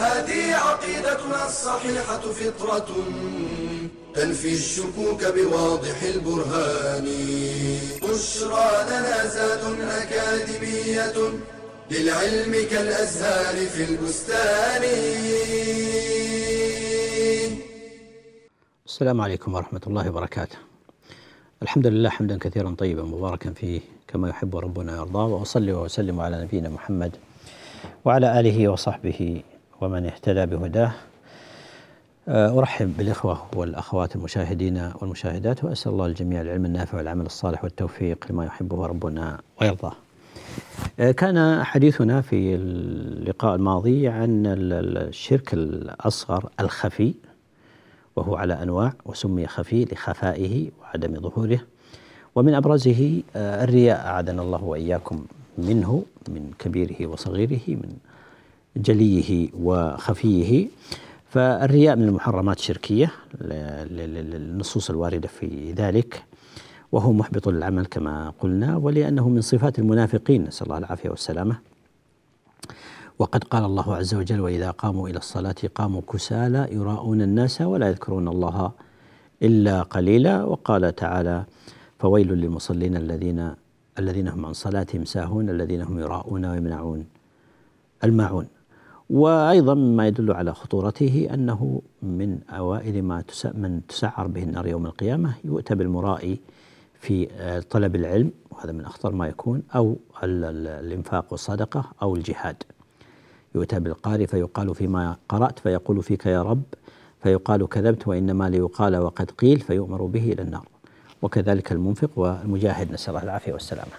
هذه عقيدتنا الصحيحة فطرة تنفي الشكوك بواضح البرهان بشرى لنا زاد أكاديمية للعلم كالأزهار في البستان السلام عليكم ورحمة الله وبركاته. الحمد لله حمدا كثيرا طيبا مباركا فيه كما يحب ربنا ويرضاه وأصلي وأسلم على نبينا محمد وعلى آله وصحبه ومن اهتدى بهداه. أرحب بالإخوة والأخوات المشاهدين والمشاهدات وأسأل الله الجميع العلم النافع والعمل الصالح والتوفيق لما يحبه ربنا ويرضاه. كان حديثنا في اللقاء الماضي عن الشرك الأصغر الخفي وهو على أنواع وسمي خفي لخفائه وعدم ظهوره ومن أبرزه الرياء أعاذنا الله وإياكم منه من كبيره وصغيره من جليه وخفيه. فالرياء من المحرمات الشركية للنصوص الواردة في ذلك وهو محبط للعمل كما قلنا ولأنه من صفات المنافقين نسأل الله العافية والسلامة. وقد قال الله عز وجل وإذا قاموا إلى الصلاة قاموا كسالى يراءون الناس ولا يذكرون الله إلا قليلا وقال تعالى فويل للمصلين الذين الذين هم عن صلاتهم ساهون الذين هم يراءون ويمنعون الماعون وأيضا مما يدل على خطورته أنه من أوائل ما من تسعر به النار يوم القيامة يؤتى بالمرائي في طلب العلم وهذا من أخطر ما يكون أو الإنفاق والصدقة أو الجهاد. يؤتى بالقارئ فيقال فيما قرأت فيقول فيك يا رب فيقال كذبت وإنما ليقال وقد قيل فيؤمر به إلى النار. وكذلك المنفق والمجاهد نسأل الله العافية والسلامة.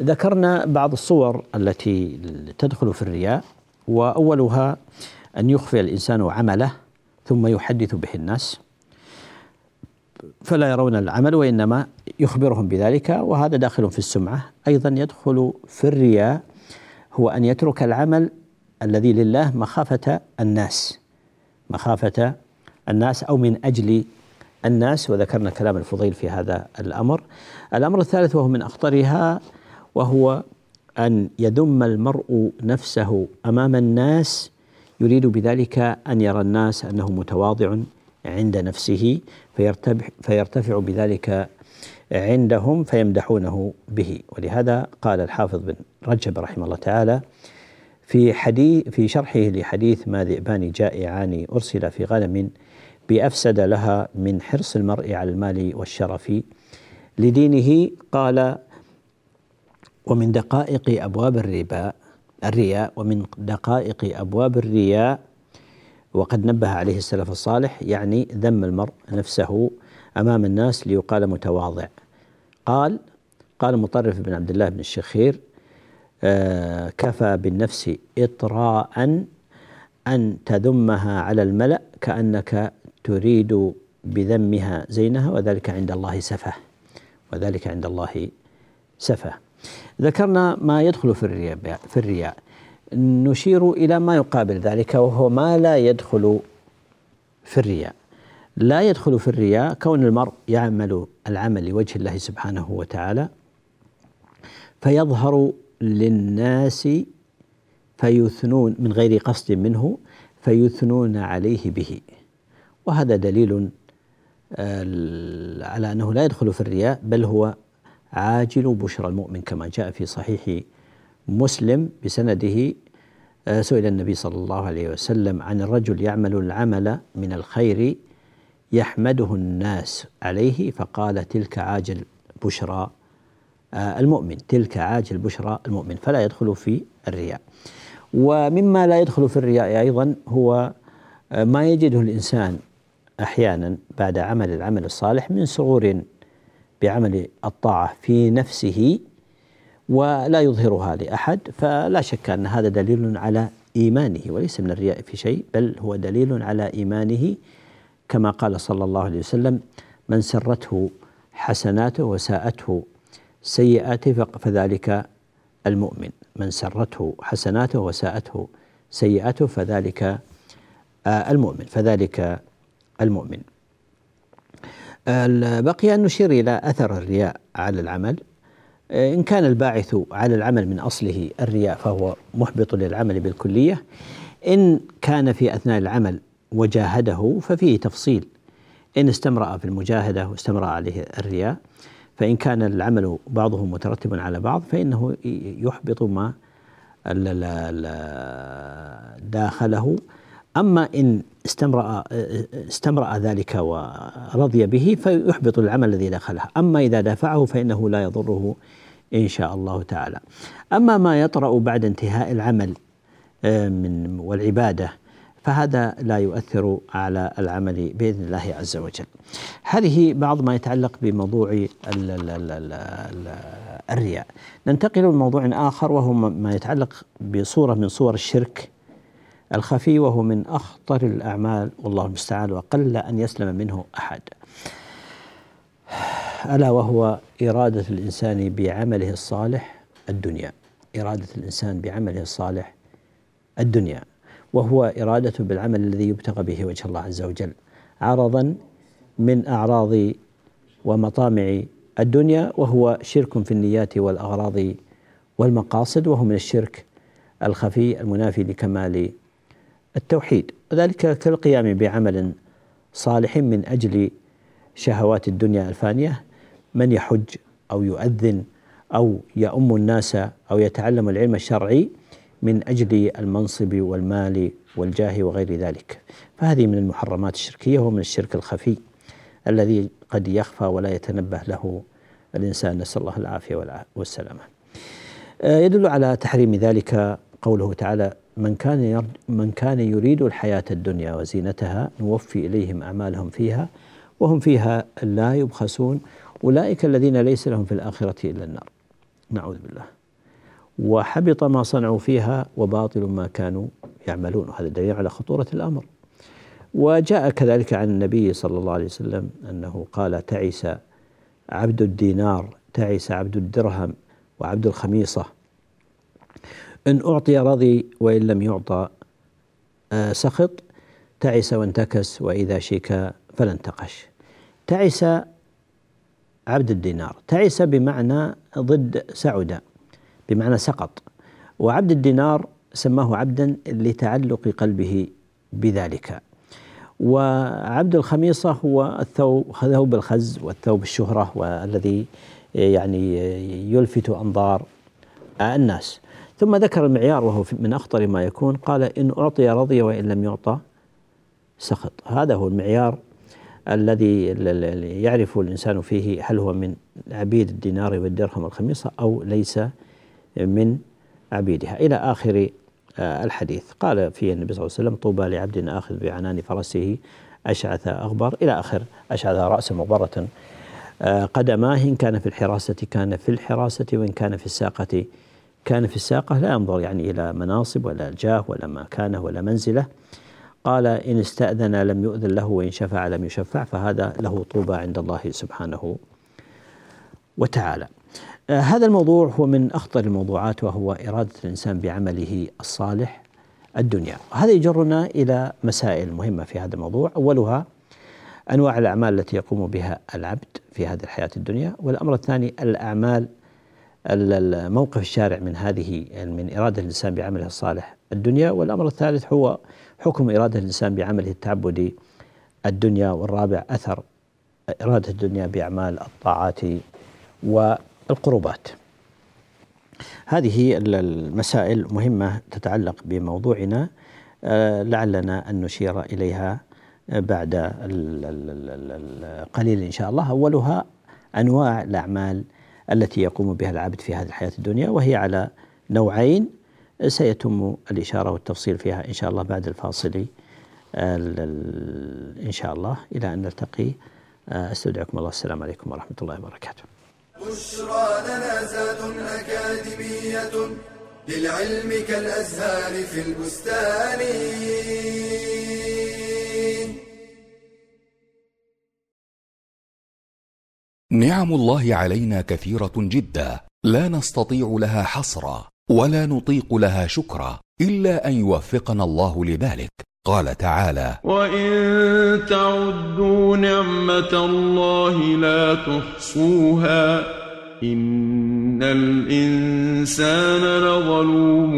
ذكرنا بعض الصور التي تدخل في الرياء. وأولها أن يخفي الإنسان عمله ثم يحدث به الناس. فلا يرون العمل وإنما يخبرهم بذلك وهذا داخل في السمعة. أيضا يدخل في الرياء هو أن يترك العمل الذي لله مخافة الناس. مخافة الناس أو من أجل الناس وذكرنا كلام الفضيل في هذا الأمر. الأمر الثالث وهو من أخطرها وهو أن يذم المرء نفسه أمام الناس يريد بذلك أن يرى الناس أنه متواضع عند نفسه فيرتفع, فيرتفع بذلك عندهم فيمدحونه به. ولهذا قال الحافظ بن رجب رحمه الله تعالى في حديث في شرحه لحديث ما ذئبان جائعان أرسل في غنم بأفسد لها من حرص المرء على المال والشرف لدينه قال ومن دقائق أبواب الربا الرياء ومن دقائق أبواب الرياء وقد نبه عليه السلف الصالح يعني ذم المرء نفسه أمام الناس ليقال متواضع. قال قال مطرف بن عبد الله بن الشخير آه كفى بالنفس إطراء أن تذمها على الملأ كأنك تريد بذمها زينها وذلك عند الله سفه وذلك عند الله سفه. ذكرنا ما يدخل في الرياء في الرياء. نشير إلى ما يقابل ذلك وهو ما لا يدخل في الرياء. لا يدخل في الرياء كون المرء يعمل العمل لوجه الله سبحانه وتعالى فيظهر للناس فيثنون من غير قصد منه فيثنون عليه به. وهذا دليل على أنه لا يدخل في الرياء بل هو عاجل بشرى المؤمن كما جاء في صحيح مسلم بسنده سئل النبي صلى الله عليه وسلم عن الرجل يعمل العمل من الخير يحمده الناس عليه فقال تلك عاجل بشرى المؤمن تلك عاجل بشرى المؤمن فلا يدخل في الرياء. ومما لا يدخل في الرياء أيضا هو ما يجده الإنسان أحيانا بعد عمل العمل الصالح من سرور بعمل الطاعة في نفسه ولا يظهرها لأحد فلا شك أن هذا دليل على إيمانه وليس من الرياء في شيء بل هو دليل على إيمانه. كما قال صلى الله عليه وسلم من سرته حسناته وساءته سيئاته فذلك المؤمن. من سرته حسناته وساءته سيئاته فذلك آه، المؤمن. فذلك المؤمن. بقي أن نشير إلى أثر الرياء على العمل. إن كان الباعث على العمل من أصله الرياء فهو محبط للعمل بالكلية. إن كان في أثناء العمل وجاهده ففيه تفصيل. إن استمرأ في المجاهدة واستمرأ عليه الرياء. فإن كان العمل بعضه مترتب على بعض فإنه يحبط ما داخله. أما إن استمرأ استمرأ ذلك ورضي به فيحبط العمل الذي دخله أما إذا دافعه فإنه لا يضره إن شاء الله تعالى أما ما يطرأ بعد انتهاء العمل آه، من والعبادة فهذا لا يؤثر على العمل بإذن الله عز وجل. هذه بعض ما يتعلق بموضوع الرياء. ننتقل لموضوع آخر وهو ما يتعلق بصورة من صور الشرك الخفي وهو من أخطر الأعمال والله المستعان وقل أن يسلم منه أحد. ألا وهو إرادة الإنسان بعمله الصالح الدنيا. إرادة الإنسان بعمله الصالح الدنيا. وهو إرادته بالعمل الذي يبتغى به وجه الله عز وجل عرضا من أعراض ومطامع الدنيا وهو شرك في النيات والأغراض والمقاصد وهو من الشرك الخفي المنافي لكمال التوحيد. وذلك كالقيام بعمل صالح من أجل شهوات الدنيا الفانية. من يحج أو يؤذن أو يؤم الناس أو يتعلم العلم الشرعي من أجل المنصب والمال والجاه وغير ذلك. فهذه من المحرمات الشركية ومن الشرك الخفي الذي قد يخفى ولا يتنبه له الإنسان. نسأل الله العافية والسلامة. آه، يدل على تحريم ذلك قوله تعالى من كان من كان يريد الحياة الدنيا وزينتها نوفي إليهم أعمالهم فيها وهم فيها لا يبخسون أولئك الذين ليس لهم في الآخرة إلا النار. نعوذ بالله. وحبط ما صنعوا فيها وباطل ما كانوا يعملون. وهذا دليل على خطورة الأمر. وجاء كذلك عن النبي صلى الله عليه وسلم أنه قال تعس عبد الدينار تعس عبد الدرهم وعبد الخميصة إن أعطي رضي وإن لم يعطى آه، سخط تعس وانتكس وإذا شيك فلا انتقش تعس عبد الدينار. تعس بمعنى ضد سعد بمعنى سقط. وعبد الدينار سماه عبدا لتعلق قلبه بذلك. وعبد الخميصة هو الثوب ثوب الخز والثوب الشهرة والذي يعني يلفت أنظار الناس. ثم ذكر المعيار وهو من أخطر ما يكون قال إن أعطي رضي وإن لم يعطى سخط. هذا هو المعيار الذي يعرف الإنسان فيه هل هو من عبيد الدينار والدرهم والخميصة أو ليس من عبيدها. إلى آخر آه، الحديث. قال فيه النبي صلى الله عليه وسلم طوبى لعبد آخذ بعنان فرسه أشعث أغبر. إلى آخر أشعث رأسا مغبرة آه، قدماه. إن كان في الحراسة كان في الحراسة وإن كان في الساقة كان في الساقة لا ينظر يعني إلى مناصب ولا جاه ولا مكانة ولا منزلة. قال إن استأذن لم يؤذن له وإن شفع لم يشفع فهذا له طوبى عند الله سبحانه وتعالى. آه، هذا الموضوع هو من أخطر الموضوعات وهو إرادة الإنسان بعمله الصالح الدنيا. هذا يجرنا إلى مسائل مهمة في هذا الموضوع. أولها أنواع الأعمال التي يقوم بها العبد في هذه الحياة الدنيا والأمر الثاني الأعمال الموقف الشارع من هذه من إرادة الإنسان بعمله الصالح الدنيا والأمر الثالث هو حكم إرادة الإنسان بعمله التعبدي الدنيا والرابع أثر إرادة الدنيا بأعمال الطاعات و القربات هذه المسائل مهمة تتعلق بموضوعنا آه، لعلنا أن نشير إليها بعد قليل إن شاء الله. أولها أنواع الأعمال التي يقوم بها العبد في هذه الحياة الدنيا وهي على نوعين. سيتم الإشارة والتفصيل فيها إن شاء الله بعد الفاصل إن شاء الله إلى أن نلتقي. أستودعكم الله. السلام عليكم ورحمة الله وبركاته. بشرى لنا زاد أكاديمية للعلم كالأزهار في البستان. نعم الله علينا كثيرة جدا. لا نستطيع لها حصرا ولا نطيق لها شكرا إلا أن يوفقنا الله لذلك. قال تعالى وإن تعدوا نعمة الله لا تحصوها إن الإنسان لظلوم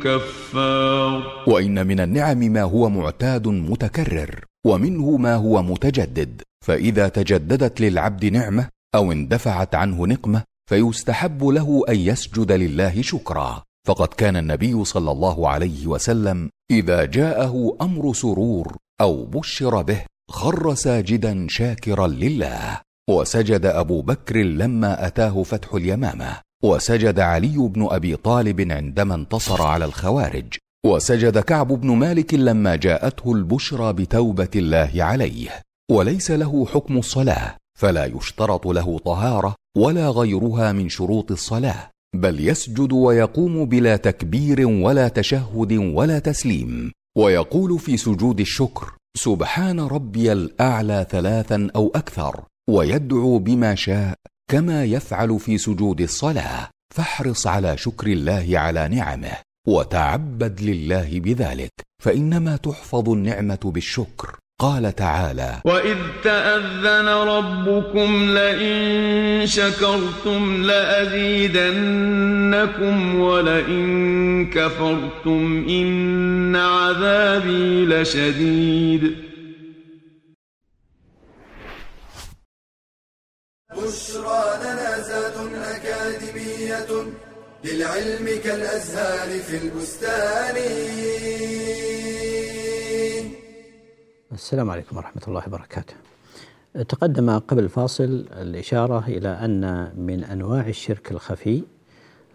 كفار. وإن من النعم ما هو معتاد متكرر ومنه ما هو متجدد. فإذا تجددت للعبد نعمة أو اندفعت عنه نقمة فيستحب له أن يسجد لله شكرا. فقد كان النبي صلى الله عليه وسلم إذا جاءه أمر سرور أو بشر به خر ساجدا شاكرا لله. وسجد أبو بكر لما أتاه فتح اليمامة. وسجد علي بن أبي طالب عندما انتصر على الخوارج. وسجد كعب بن مالك لما جاءته البشرى بتوبة الله عليه. وليس له حكم الصلاة فلا يشترط له طهارة ولا غيرها من شروط الصلاة بل يسجد ويقوم بلا تكبير ولا تشهد ولا تسليم ويقول في سجود الشكر سبحان ربي الأعلى ثلاثا أو أكثر ويدعو بما شاء كما يفعل في سجود الصلاة فاحرص على شكر الله على نعمه وتعبد لله بذلك فإنما تحفظ النعمة بالشكر. قال تعالى وإذ تأذن ربكم لئن شكرتم لأزيدنكم ولئن كفرتم إن عذابي لشديد. بشرى لنا زاد أكاديمية للعلم كالأزهار في البستان. السلام عليكم ورحمة الله وبركاته. تقدم قبل الفاصل الإشارة إلى أن من أنواع الشرك الخفي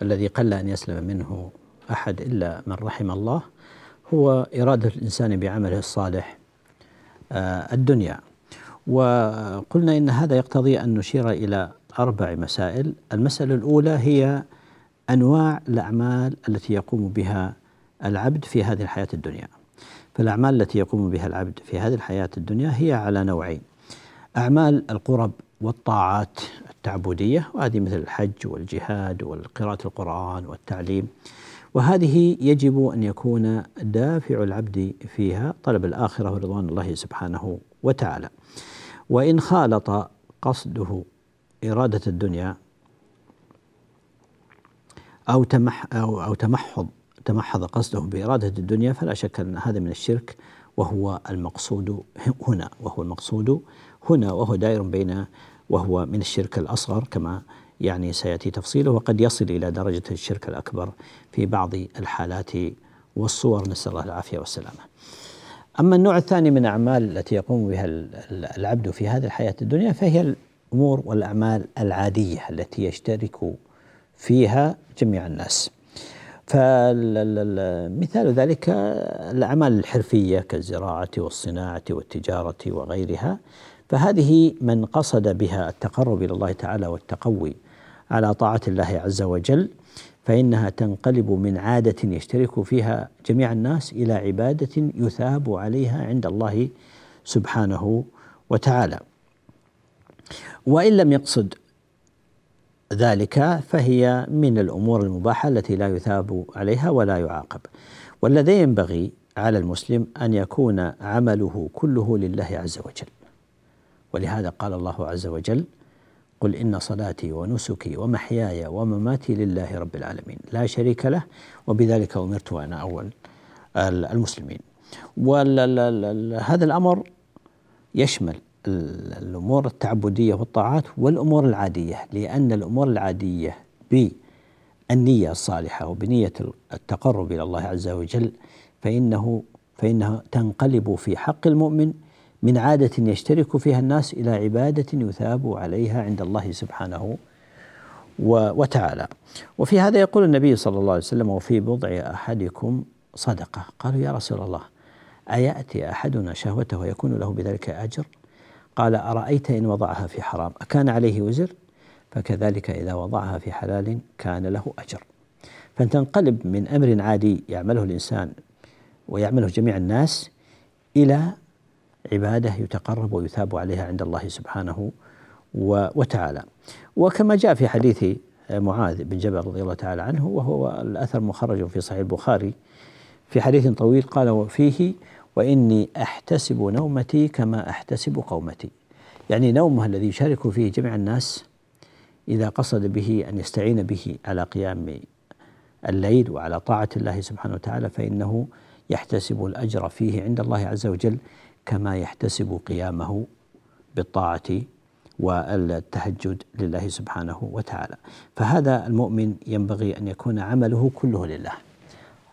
الذي قل أن يسلم منه أحد إلا من رحم الله هو إرادة الإنسان بعمله الصالح آه، الدنيا. وقلنا إن هذا يقتضي أن نشير إلى أربع مسائل. المسألة الأولى هي أنواع الأعمال التي يقوم بها العبد في هذه الحياة الدنيا. فالأعمال التي يقوم بها العبد في هذه الحياة الدنيا هي على نوعين. أعمال القرب والطاعات التعبدية وهذه مثل الحج والجهاد وقراءة القرآن والتعليم. وهذه يجب أن يكون دافع العبد فيها طلب الآخرة ورضوان الله سبحانه وتعالى. وإن خالط قصده إرادة الدنيا أو تمح أو أو تمحض تمحض قصده بإرادة الدنيا فلا شك أن هذا من الشرك وهو المقصود هنا وهو المقصود هنا وهو دائر بين وهو من الشرك الأصغر كما يعني سيأتي تفصيله وقد يصل إلى درجة الشرك الأكبر في بعض الحالات والصور. نسأل الله العافية والسلامة. أما النوع الثاني من الأعمال التي يقوم بها العبد في هذه الحياة الدنيا فهي الأمور والأعمال العادية التي يشترك فيها جميع الناس. فمثال ذلك الأعمال الحرفية كالزراعة والصناعة والتجارة وغيرها فهذه من قصد بها التقرب إلى الله تعالى والتقوي على طاعة الله عز وجل فإنها تنقلب من عادة يشترك فيها جميع الناس إلى عبادة يثاب عليها عند الله سبحانه وتعالى. وإن لم يقصد ذلك فهي من الأمور المباحة التي لا يثاب عليها ولا يعاقب. والذي ينبغي على المسلم أن يكون عمله كله لله عز وجل. ولهذا قال الله عز وجل قل إن صلاتي ونسكي ومحياي ومماتي لله رب العالمين لا شريك له وبذلك أمرت وأنا أول المسلمين. وهذا الأمر يشمل الأمور التعبدية والطاعات والأمور العادية لأن الأمور العادية بالنية الصالحة وبنية التقرب إلى الله عز وجل فإنه فإنها تنقلب في حق المؤمن من عادة يشترك فيها الناس إلى عبادة يثاب عليها عند الله سبحانه وتعالى. وفي هذا يقول النبي صلى الله عليه وسلم وفي بضع أحدكم صدقة. قالوا يا رسول الله أيأتي أحدنا شهوته ويكون له بذلك أجر؟ قال أرأيت إن وضعها في حرام؟ أكان عليه وزر؟ فكذلك إذا وضعها في حلال كان له أجر. فتنقلب من أمر عادي يعمله الإنسان ويعمله جميع الناس إلى عبادة يتقرب ويثاب عليها عند الله سبحانه وتعالى. وكما جاء في حديث معاذ بن جبل رضي الله تعالى عنه وهو الأثر مخرج في صحيح البخاري في حديث طويل قال وفيه وإني أحتسب نومتي كما أحتسب قومتي. يعني نومه الذي يشارك فيه جميع الناس إذا قصد به أن يستعين به على قيام الليل وعلى طاعة الله سبحانه وتعالى فإنه يحتسب الأجر فيه عند الله عز وجل كما يحتسب قيامه بالطاعة والتهجد لله سبحانه وتعالى. فهذا المؤمن ينبغي أن يكون عمله كله لله.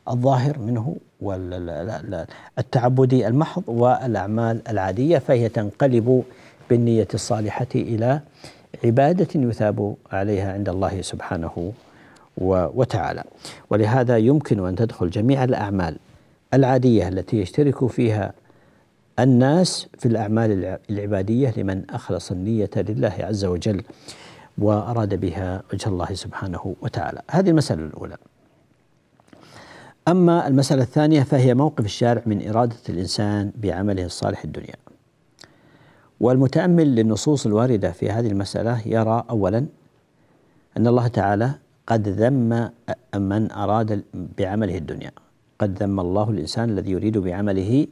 الظاهر منه والتعبدي المحض والأعمال العادية فهي تنقلب بالنية الصالحة إلى عبادة يثاب عليها عند الله سبحانه وتعالى. ولهذا يمكن أن تدخل جميع الأعمال العادية التي يشترك فيها الناس في الأعمال العبادية لمن أخلص النية لله عز وجل وأراد بها وجه الله سبحانه وتعالى. هذه المسألة الأولى. أما المسألة الثانية فهي موقف الشارع من إرادة الإنسان بعمله الصالح الدنيا. والمتأمل للنصوص الواردة في هذه المسألة يرى أولا أن الله تعالى قد ذم من أراد بعمله الدنيا. قد ذم الله الإنسان الذي يريد بعمله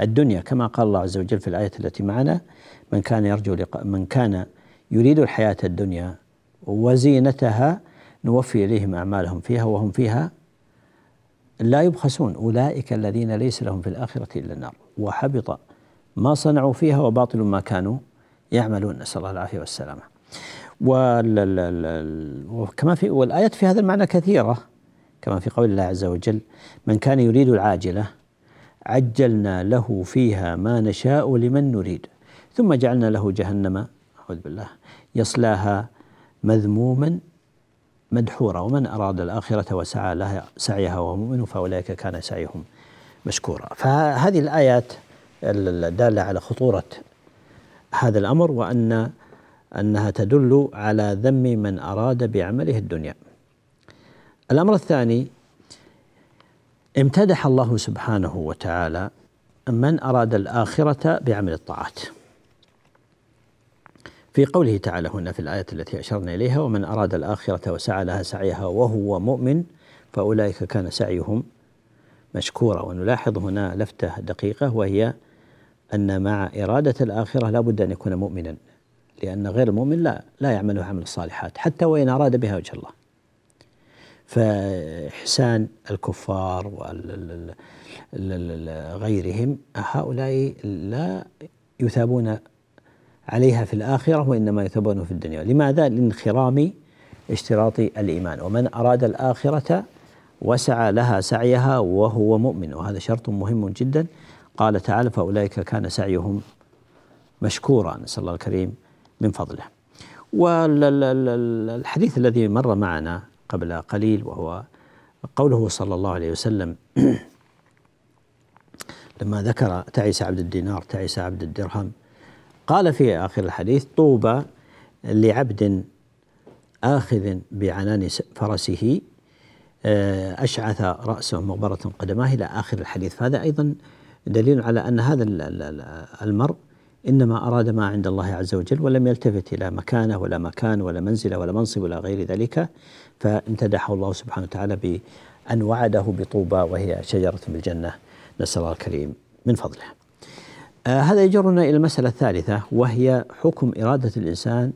الدنيا. كما قال الله عز وجل في الآية التي معنا من كان يرجو لقاء من كان يريد الحياة الدنيا وزينتها نوفي إليهم أعمالهم فيها وهم فيها لا يبخسون. أولئك الذين ليس لهم في الآخرة إلا النار. وحبط ما صنعوا فيها وباطل ما كانوا يعملون. نسأل الله العافية والسلامة. وكما في والآيات في هذا المعنى كثيرة. كما في قول الله عز وجل من كان يريد العاجلة عجلنا له فيها ما نشاء لمن نريد. ثم جعلنا له جهنم أعوذ بالله يصلاها مذموما مدحورا ومن أراد الآخرة وسعى لها سعيها وهو مؤمن فأولئك كان سعيهم مشكورا. فهذه الآيات الدالة على خطورة هذا الأمر وأن أنها تدل على ذم من أراد بعمله الدنيا. الأمر الثاني امتدح الله سبحانه وتعالى من أراد الآخرة بعمل الطاعات. في قوله تعالى هنا في الآية التي أشرنا إليها ومن أراد الآخرة وسعى لها سعيها وهو مؤمن فأولئك كان سعيهم مشكورا. ونلاحظ هنا لفتة دقيقة وهي أن مع إرادة الآخرة لا بد أن يكون مؤمنا لأن غير المؤمن لا لا يعمل عمل الصالحات حتى وإن أراد بها وجه الله. فإحسان الكفار وغيرهم هؤلاء لا يثابون عليها في الآخرة وإنما يثابون في الدنيا. لماذا؟ لانخرام اشتراط الإيمان. ومن أراد الآخرة وسعى لها سعيها وهو مؤمن. وهذا شرط مهم جدا. قال تعالى فأولئك كان سعيهم مشكورا. نسأل الله الكريم من فضله. والحديث الذي مر معنا قبل قليل وهو قوله صلى الله عليه وسلم لما ذكر تعس عبد الدينار تعس عبد الدرهم قال في آخر الحديث طوبى لعبد آخذ بعنان فرسه آه، أشعث رأسه مغبرة قدماه إلى آخر الحديث. فهذا أيضا دليل على أن هذا المرء إنما أراد ما عند الله عز وجل ولم يلتفت إلى مكانه ولا مكان ولا منزله ولا منصب ولا غير ذلك. فامتدحه الله سبحانه وتعالى بأن وعده بطوبى وهي شجرة بالجنة. نسأل الله الكريم من فضله. آه هذا يجرنا إلى المسألة الثالثة وهي حكم إرادة الإنسان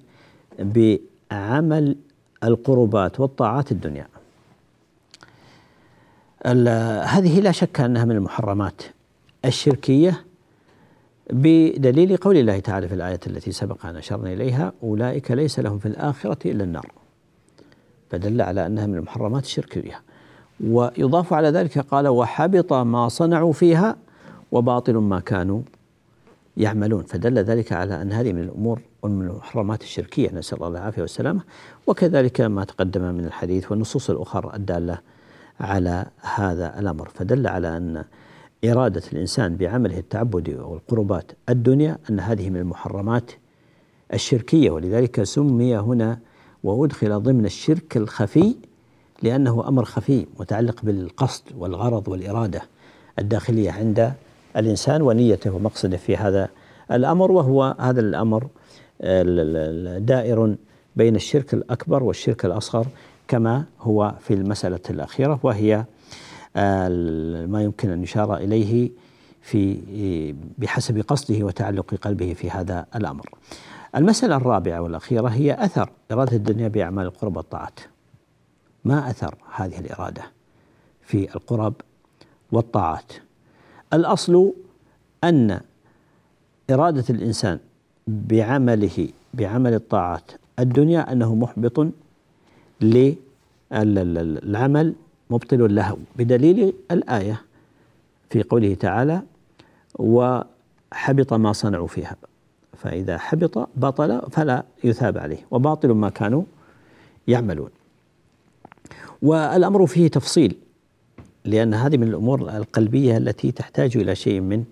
بعمل القربات والطاعات الدنيا. هذه لا شك أنها من المحرمات الشركية بدليل قول الله تعالى في الآية التي سبق أن أشرنا إليها أولئك ليس لهم في الآخرة إلا النار. فدل على أنها من المحرمات الشركية. ويضاف على ذلك قال وحبط ما صنعوا فيها وباطل ما كانوا يعملون. فدل ذلك على أن هذه من الأمور ومن المحرمات الشركية نسأل الله العافية والسلامة. وكذلك ما تقدم من الحديث والنصوص الأخرى الدالة على هذا الأمر. فدل على أن إرادة الإنسان بعمله التعبدي والقربات الدنيا أن هذه من المحرمات الشركية. ولذلك سمي هنا وأدخل ضمن الشرك الخفي لأنه أمر خفي متعلق بالقصد والغرض والإرادة الداخلية عند الإنسان ونيته ومقصده في هذا الأمر وهو هذا الأمر دائر بين الشرك الأكبر والشرك الأصغر كما هو في المسألة الأخيرة وهي ما يمكن أن يشار إليه في بحسب قصده وتعلق قلبه في هذا الأمر. المسألة الرابعة والأخيرة هي أثر إرادة الدنيا بأعمال القرب والطاعات. ما أثر هذه الإرادة في القرب والطاعات؟ الأصل أن إرادة الإنسان بعمله بعمل الطاعات. الدنيا أنه محبط للعمل مبطل له. بدليل الآية في قوله تعالى وحبط ما صنعوا فيها. فإذا حبط بطل فلا يثاب عليه وباطل ما كانوا يعملون. والأمر فيه تفصيل. لأن هذه من الأمور القلبية التي تحتاج إلى شيء من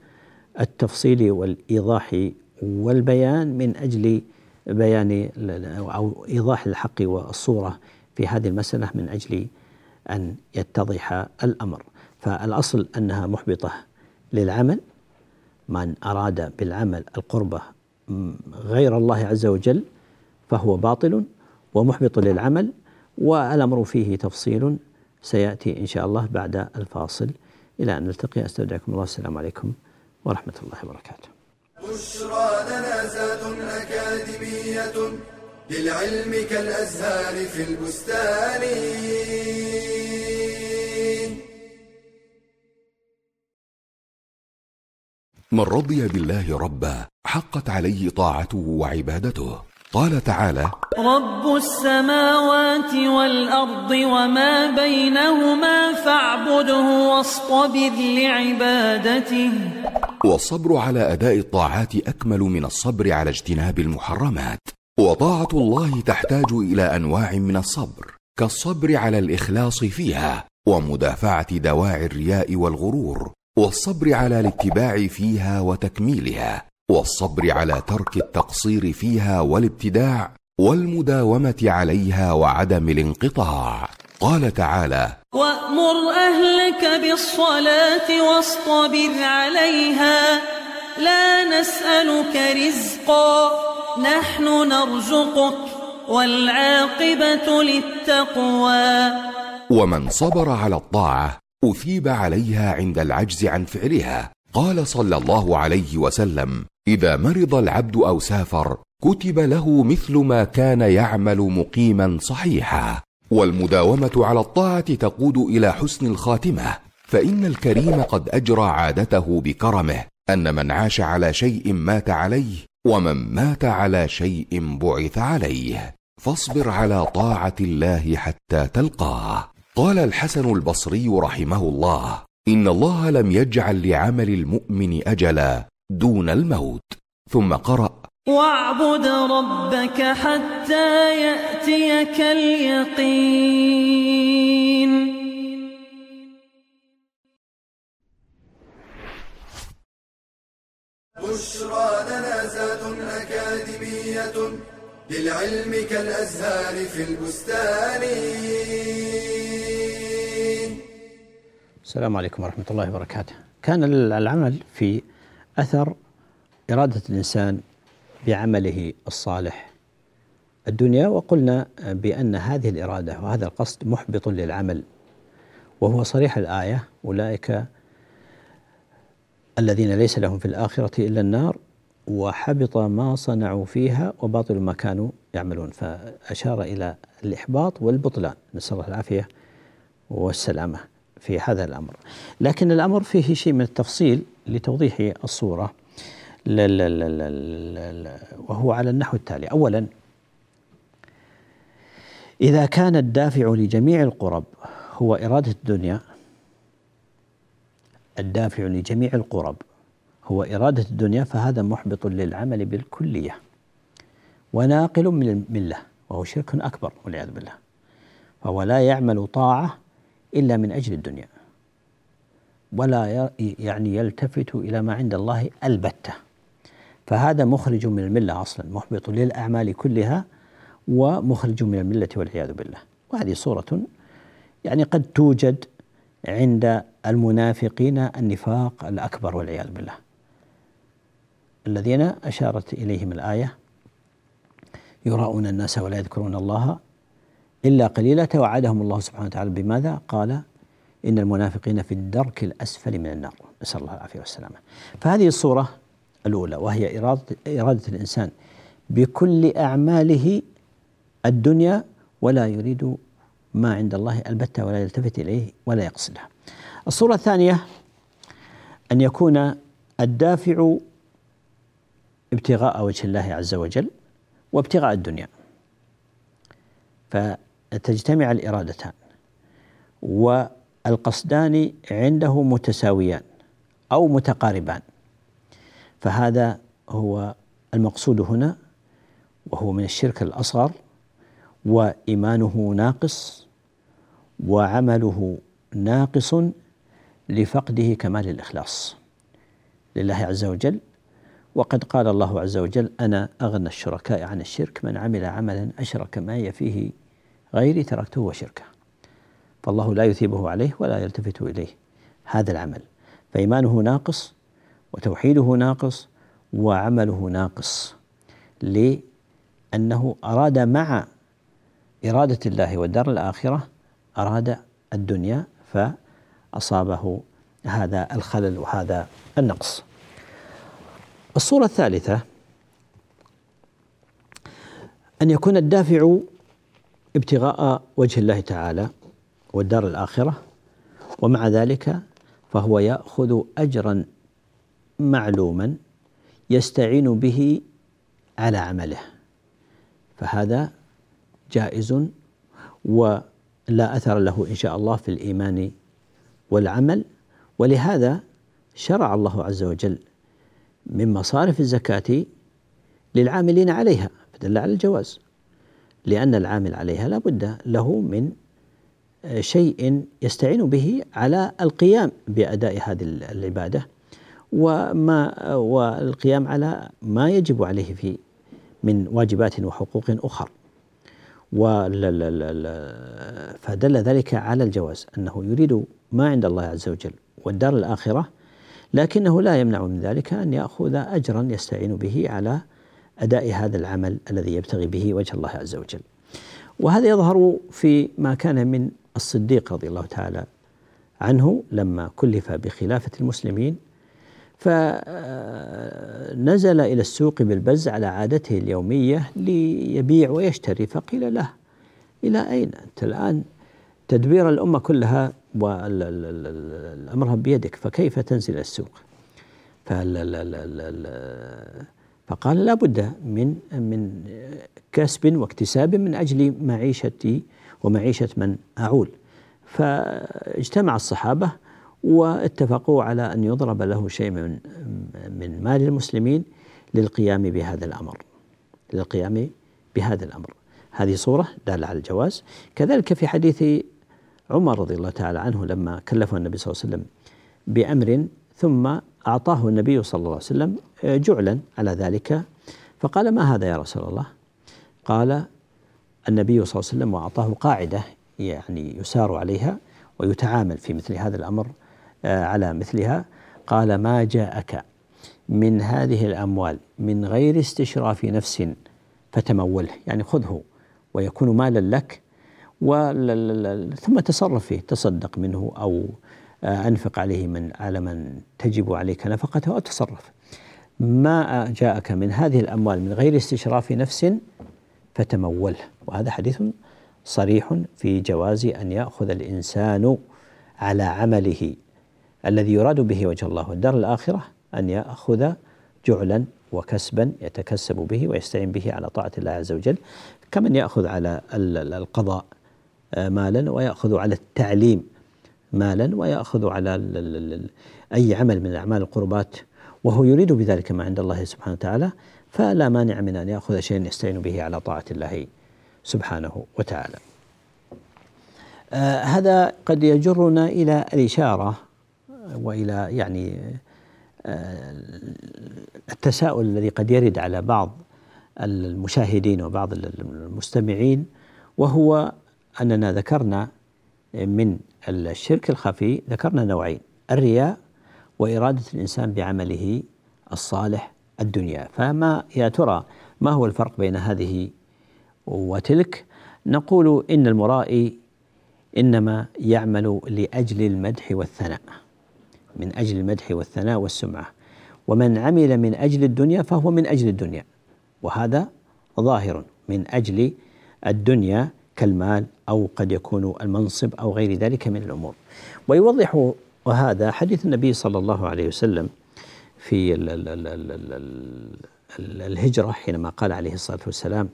التفصيل والإيضاح والبيان من أجل بيان أو إيضاح الحق والصورة في هذه المسألة من أجل أن يتضح الأمر. فالأصل أنها محبطة للعمل. من أراد بالعمل القربة غير الله عز وجل فهو باطل ومحبط للعمل والأمر فيه تفصيل سيأتي إن شاء الله بعد الفاصل. إلى أن نلتقي أستودعكم الله. السلام عليكم ورحمة الله وبركاته. بشرى لنا أكاديمية للعلم كالأزهار في البستان. من رضي بالله ربا حقت عليه طاعته وعبادته. قال تعالى رب السماوات والأرض وما بينهما فاعبده واصطبر لعبادته. والصبر على أداء الطاعات أكمل من الصبر على اجتناب المحرمات. وطاعة الله تحتاج إلى أنواع من الصبر كالصبر على الإخلاص فيها ومدافعة دواعي الرياء والغرور والصبر على الاتباع فيها وتكميلها. والصبر على ترك التقصير فيها والابتداع والمداومة عليها وعدم الانقطاع. قال تعالى وأمر أهلك بالصلاة واصطبر عليها. لا نسألك رزقا نحن نرزقك والعاقبة للتقوى. ومن صبر على الطاعة أثيب عليها عند العجز عن فعلها. قال صلى الله عليه وسلم إذا مرض العبد أو سافر كتب له مثل ما كان يعمل مقيما صحيحا. والمداومة على الطاعة تقود إلى حسن الخاتمة. فإن الكريم قد أجرى عادته بكرمه أن من عاش على شيء مات عليه ومن مات على شيء بعث عليه. فاصبر على طاعة الله حتى تلقاه. قال الحسن البصري رحمه الله إن الله لم يجعل لعمل المؤمن أجلا. دون الموت. ثم قرأ. واعبد ربك حتى يأتيك اليقين. بشرى لنا زاد أكاديمية للعلم كالأزهار في البستان. السلام عليكم ورحمة الله وبركاته. كان العمل في أثر إرادة الإنسان بعمله الصالح. الدنيا وقلنا بأن هذه الإرادة وهذا القصد محبط للعمل وهو صريح الآية أولئك الذين ليس لهم في الآخرة إلا النار وحبط ما صنعوا فيها وباطل ما كانوا يعملون. فأشار إلى الإحباط والبطلان. نسأل الله العافية والسلامة. في هذا الأمر. لكن الأمر فيه شيء من التفصيل لتوضيح الصورة لا لا لا لا لا وهو على النحو التالي. أولا إذا كان الدافع لجميع القرب هو إرادة الدنيا الدافع لجميع القرب هو إرادة الدنيا فهذا محبط للعمل بالكلية وناقل من الملة وهو شرك أكبر والعياذ بالله. فهو لا يعمل طاعة إلا من أجل الدنيا. ولا يعني يلتفت إلى ما عند الله البتة. فهذا مخرج من الملة أصلا محبط للأعمال كلها ومخرج من الملة والعياذ بالله. وهذه صورة يعني قد توجد عند المنافقين النفاق الأكبر والعياذ بالله. الذين أشارت إليهم الآية يراؤون الناس ولا يذكرون الله إلا قليلا توعدهم الله سبحانه وتعالى. بماذا؟ قال إن المنافقين في الدرك الأسفل من النار. نسأل الله العافية والسلامة. فهذه الصورة الأولى وهي إرادة, إرادة الإنسان بكل أعماله الدنيا ولا يريد ما عند الله البتة ولا يلتفت إليه ولا يقصده. الصورة الثانية أن يكون الدافع ابتغاء وجه الله عز وجل وابتغاء الدنيا. فتجتمع الإرادتان والقصدان عنده متساويان أو متقاربان. فهذا هو المقصود هنا وهو من الشرك الأصغر وإيمانه ناقص وعمله ناقص لفقده كمال الإخلاص لله عز وجل. وقد قال الله عز وجل أنا أغنى الشركاء عن الشرك من عمل عملا أشرك معي فيه غيري تركته وشركه. فالله لا يثيبه عليه ولا يلتفت إليه. هذا العمل. فإيمانه ناقص وتوحيده ناقص وعمله ناقص. لأنه أراد مع إرادة الله والدار الآخرة أراد الدنيا فأصابه هذا الخلل وهذا النقص. الصورة الثالثة أن يكون الدافع ابتغاء وجه الله تعالى والدار الآخرة ومع ذلك فهو يأخذ أجرا معلوما يستعين به على عمله. فهذا جائز ولا أثر له إن شاء الله في الإيمان والعمل. ولهذا شرع الله عز وجل من مصارف الزكاة للعاملين عليها فدل على الجواز. لأن العامل عليها لا بد له من شيء يستعين به على القيام بأداء هذه العبادة وما والقيام على ما يجب عليه في من واجبات وحقوق أخر. فدل ذلك على الجواز أنه يريد ما عند الله عز وجل والدار الآخرة لكنه لا يمنع من ذلك أن يأخذ أجرا يستعين به على أداء هذا العمل الذي يبتغي به وجه الله عز وجل. وهذا يظهر في ما كان من الصديق رضي الله تعالى عنه لما كلف بخلافة المسلمين فنزل إلى السوق بالبز على عادته اليومية ليبيع ويشتري فقيل له إلى أين أنت الآن؟ تدبير الأمة كلها والأمر بيدك فكيف تنزل السوق؟ فقال لا بد من من كسب واكتساب من أجل معيشتي ومعيشة من أعول. فاجتمع الصحابة واتفقوا على أن يضرب له شيء من من مال المسلمين للقيام بهذا الأمر. للقيام بهذا الأمر. هذه صورة دالة على الجواز. كذلك في حديث عمر رضي الله تعالى عنه لما كلفه النبي صلى الله عليه وسلم بأمر ثم أعطاه النبي صلى الله عليه وسلم جعلا على ذلك. فقال ما هذا يا رسول الله؟ قال النبي صلى الله عليه وسلم وأعطاه قاعدة يعني يسار عليها ويتعامل في مثل هذا الأمر آه، على مثلها. قال ما جاءك من هذه الأموال من غير استشراف نفس فتموله. يعني خذه ويكون مالا لك ثم تصرف فيه تصدق منه أو آه، أنفق عليه من على من تجب عليك نفقته أو تصرف. ما جاءك من هذه الأموال من غير استشراف نفس فتموله. وهذا حديث صريح في جواز أن يأخذ الإنسان على عمله الذي يراد به وجه الله. والدار الآخرة أن يأخذ جعلا وكسبا يتكسب به ويستعين به على طاعة الله عز وجل. كمن يأخذ على القضاء آه، مالا ويأخذ على التعليم. مالا ويأخذ على أي عمل من أعمال القربات وهو يريد بذلك ما عند الله سبحانه وتعالى فلا مانع من أن يأخذ شيئا يستعين به على طاعة الله سبحانه وتعالى. آه هذا قد يجرنا إلى الإشارة وإلى يعني آه، التساؤل الذي قد يرد على بعض المشاهدين وبعض المستمعين وهو أننا ذكرنا من الشرك الخفي ذكرنا نوعين الرياء وإرادة الإنسان بعمله الصالح الدنيا. فما يا ترى ما هو الفرق بين هذه وتلك؟ نقول إن المرائي إنما يعمل لأجل المدح والثناء من أجل المدح والثناء والسمعة. ومن عمل من أجل الدنيا فهو من أجل الدنيا وهذا ظاهر من أجل الدنيا. كالمال أو قد يكون المنصب أو غير ذلك من الأمور. ويوضح وهذا حديث النبي صلى الله عليه وسلم في الهجرة حينما قال عليه الصلاة والسلام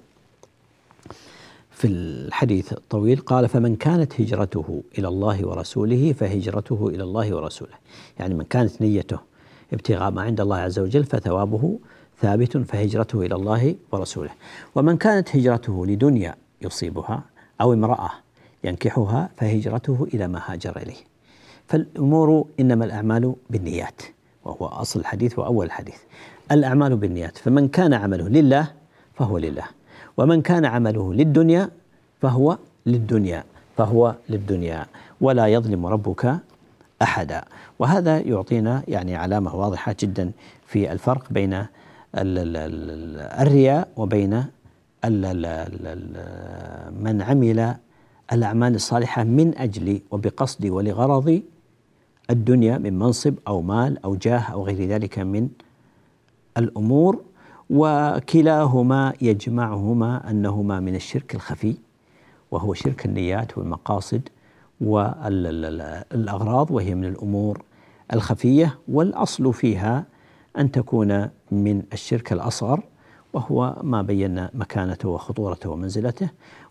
في الحديث الطويل قال فمن كانت هجرته إلى الله ورسوله فهجرته إلى الله ورسوله. يعني من كانت نيته ابتغاء ما عند الله عز وجل فثوابه ثابت فهجرته إلى الله ورسوله. ومن كانت هجرته لدنيا يصيبها أو امرأة ينكحها فهجرته إلى ما هاجر إليه. فالأمور إنما الأعمال بالنيات وهو أصل الحديث وأول الحديث. الأعمال بالنيات فمن كان عمله لله فهو لله ومن كان عمله للدنيا فهو للدنيا فهو للدنيا ولا يظلم ربك أحدا. وهذا يعطينا يعني علامة واضحة جدا في الفرق بين الرياء وبين من عمل الأعمال الصالحة من أجل وبقصد ولغرض الدنيا من منصب أو مال أو جاه أو غير ذلك من الأمور. وكلاهما يجمعهما أنهما من الشرك الخفي وهو شرك النيات والمقاصد والأغراض وهي من الأمور الخفية. والأصل فيها أن تكون من الشرك الأصغر وهو ما بينا مكانته وخطورته ومنزلته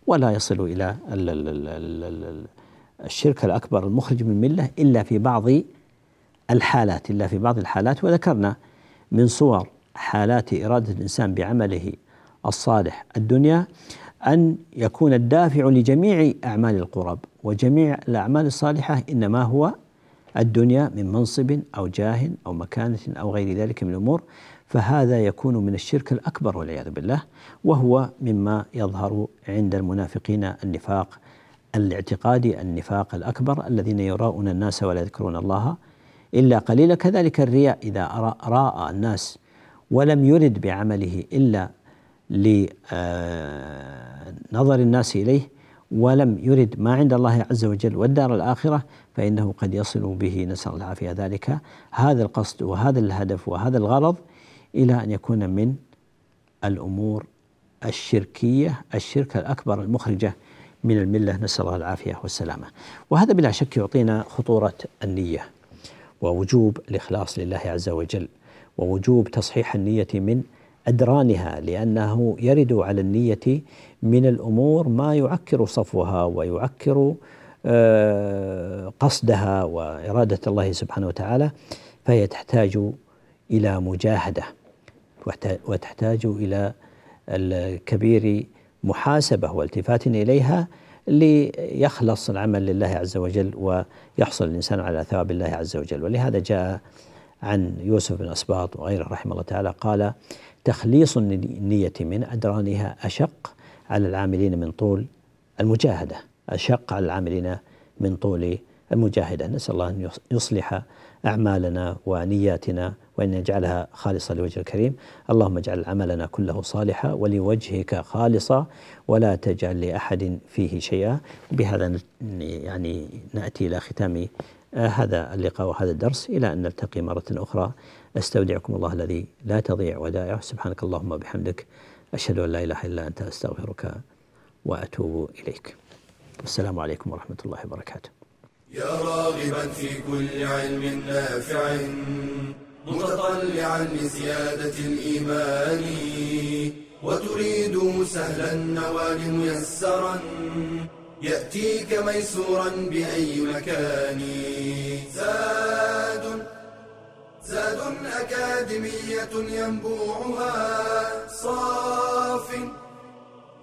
ولا يصل إلى الشرك الأكبر المخرج من المله إلا في بعض الحالات إلا في بعض الحالات. وذكرنا من صور حالات إرادة الإنسان بعمله الصالح الدنيا أن يكون الدافع لجميع أعمال القرب وجميع الأعمال الصالحة إنما هو الدنيا من منصب أو جاه أو مكانة أو غير ذلك من الأمور. فهذا يكون من الشرك الأكبر والعياذ بالله وهو مما يظهر عند المنافقين النفاق الاعتقادي النفاق الأكبر الذين يراؤون الناس ولا يذكرون الله. إلا قليلا كذلك الرياء إذا راى الناس ولم يرد بعمله إلا لنظر الناس إليه ولم يرد ما عند الله عز وجل والدار الآخرة فإنه قد يصل به نسأل الله العافيه ذلك. هذا القصد وهذا الهدف وهذا الغرض إلى أن يكون من الأمور الشركية الشرك الأكبر المخرجة من الملة نسأل الله العافية والسلامة. وهذا بلا شك يعطينا خطورة النية ووجوب الإخلاص لله عز وجل ووجوب تصحيح النية من أدرانها لأنه يرد على النية من الأمور ما يعكر صفوها ويعكر آه، قصدها وإرادة الله سبحانه وتعالى فهي تحتاج إلى مجاهدة وتحتاج إلى الكبير محاسبة والتفات إليها ليخلص العمل لله عز وجل ويحصل الإنسان على ثواب الله عز وجل. ولهذا جاء عن يوسف بن أسباط وغيره رحمه الله تعالى قال تخليص النية من أدرانها أشق على العاملين من طول المجاهدة. أشق على العاملين من طول المجاهدة. نسأل الله أن يصلح أعمالنا ونياتنا وأن يجعلها خالصة لوجه الكريم. اللهم اجعل عملنا كله صالحا ولوجهك خالصا ولا تجعل لأحد فيه شيئا. بهذا يعني نأتي إلى ختام آه، هذا اللقاء وهذا الدرس. إلى أن نلتقي مرة أخرى. أستودعكم الله الذي لا تضيع ودائعه. سبحانك اللهم وبحمدك. أشهد أن لا إله إلا أنت. أستغفرك وأتوب إليك. والسلام عليكم ورحمة الله وبركاته. يا راغبا في كل علم نافع. متطلعا لزيادة الإيمان وتريد سهلا النوال ميسرا يأتيك ميسورا بأي مكان. زاد زاد أكاديمية ينبوعها صاف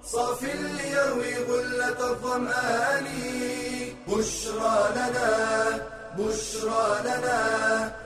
صاف ليروي غلة الظمآن. بشرى لنا بشرى لنا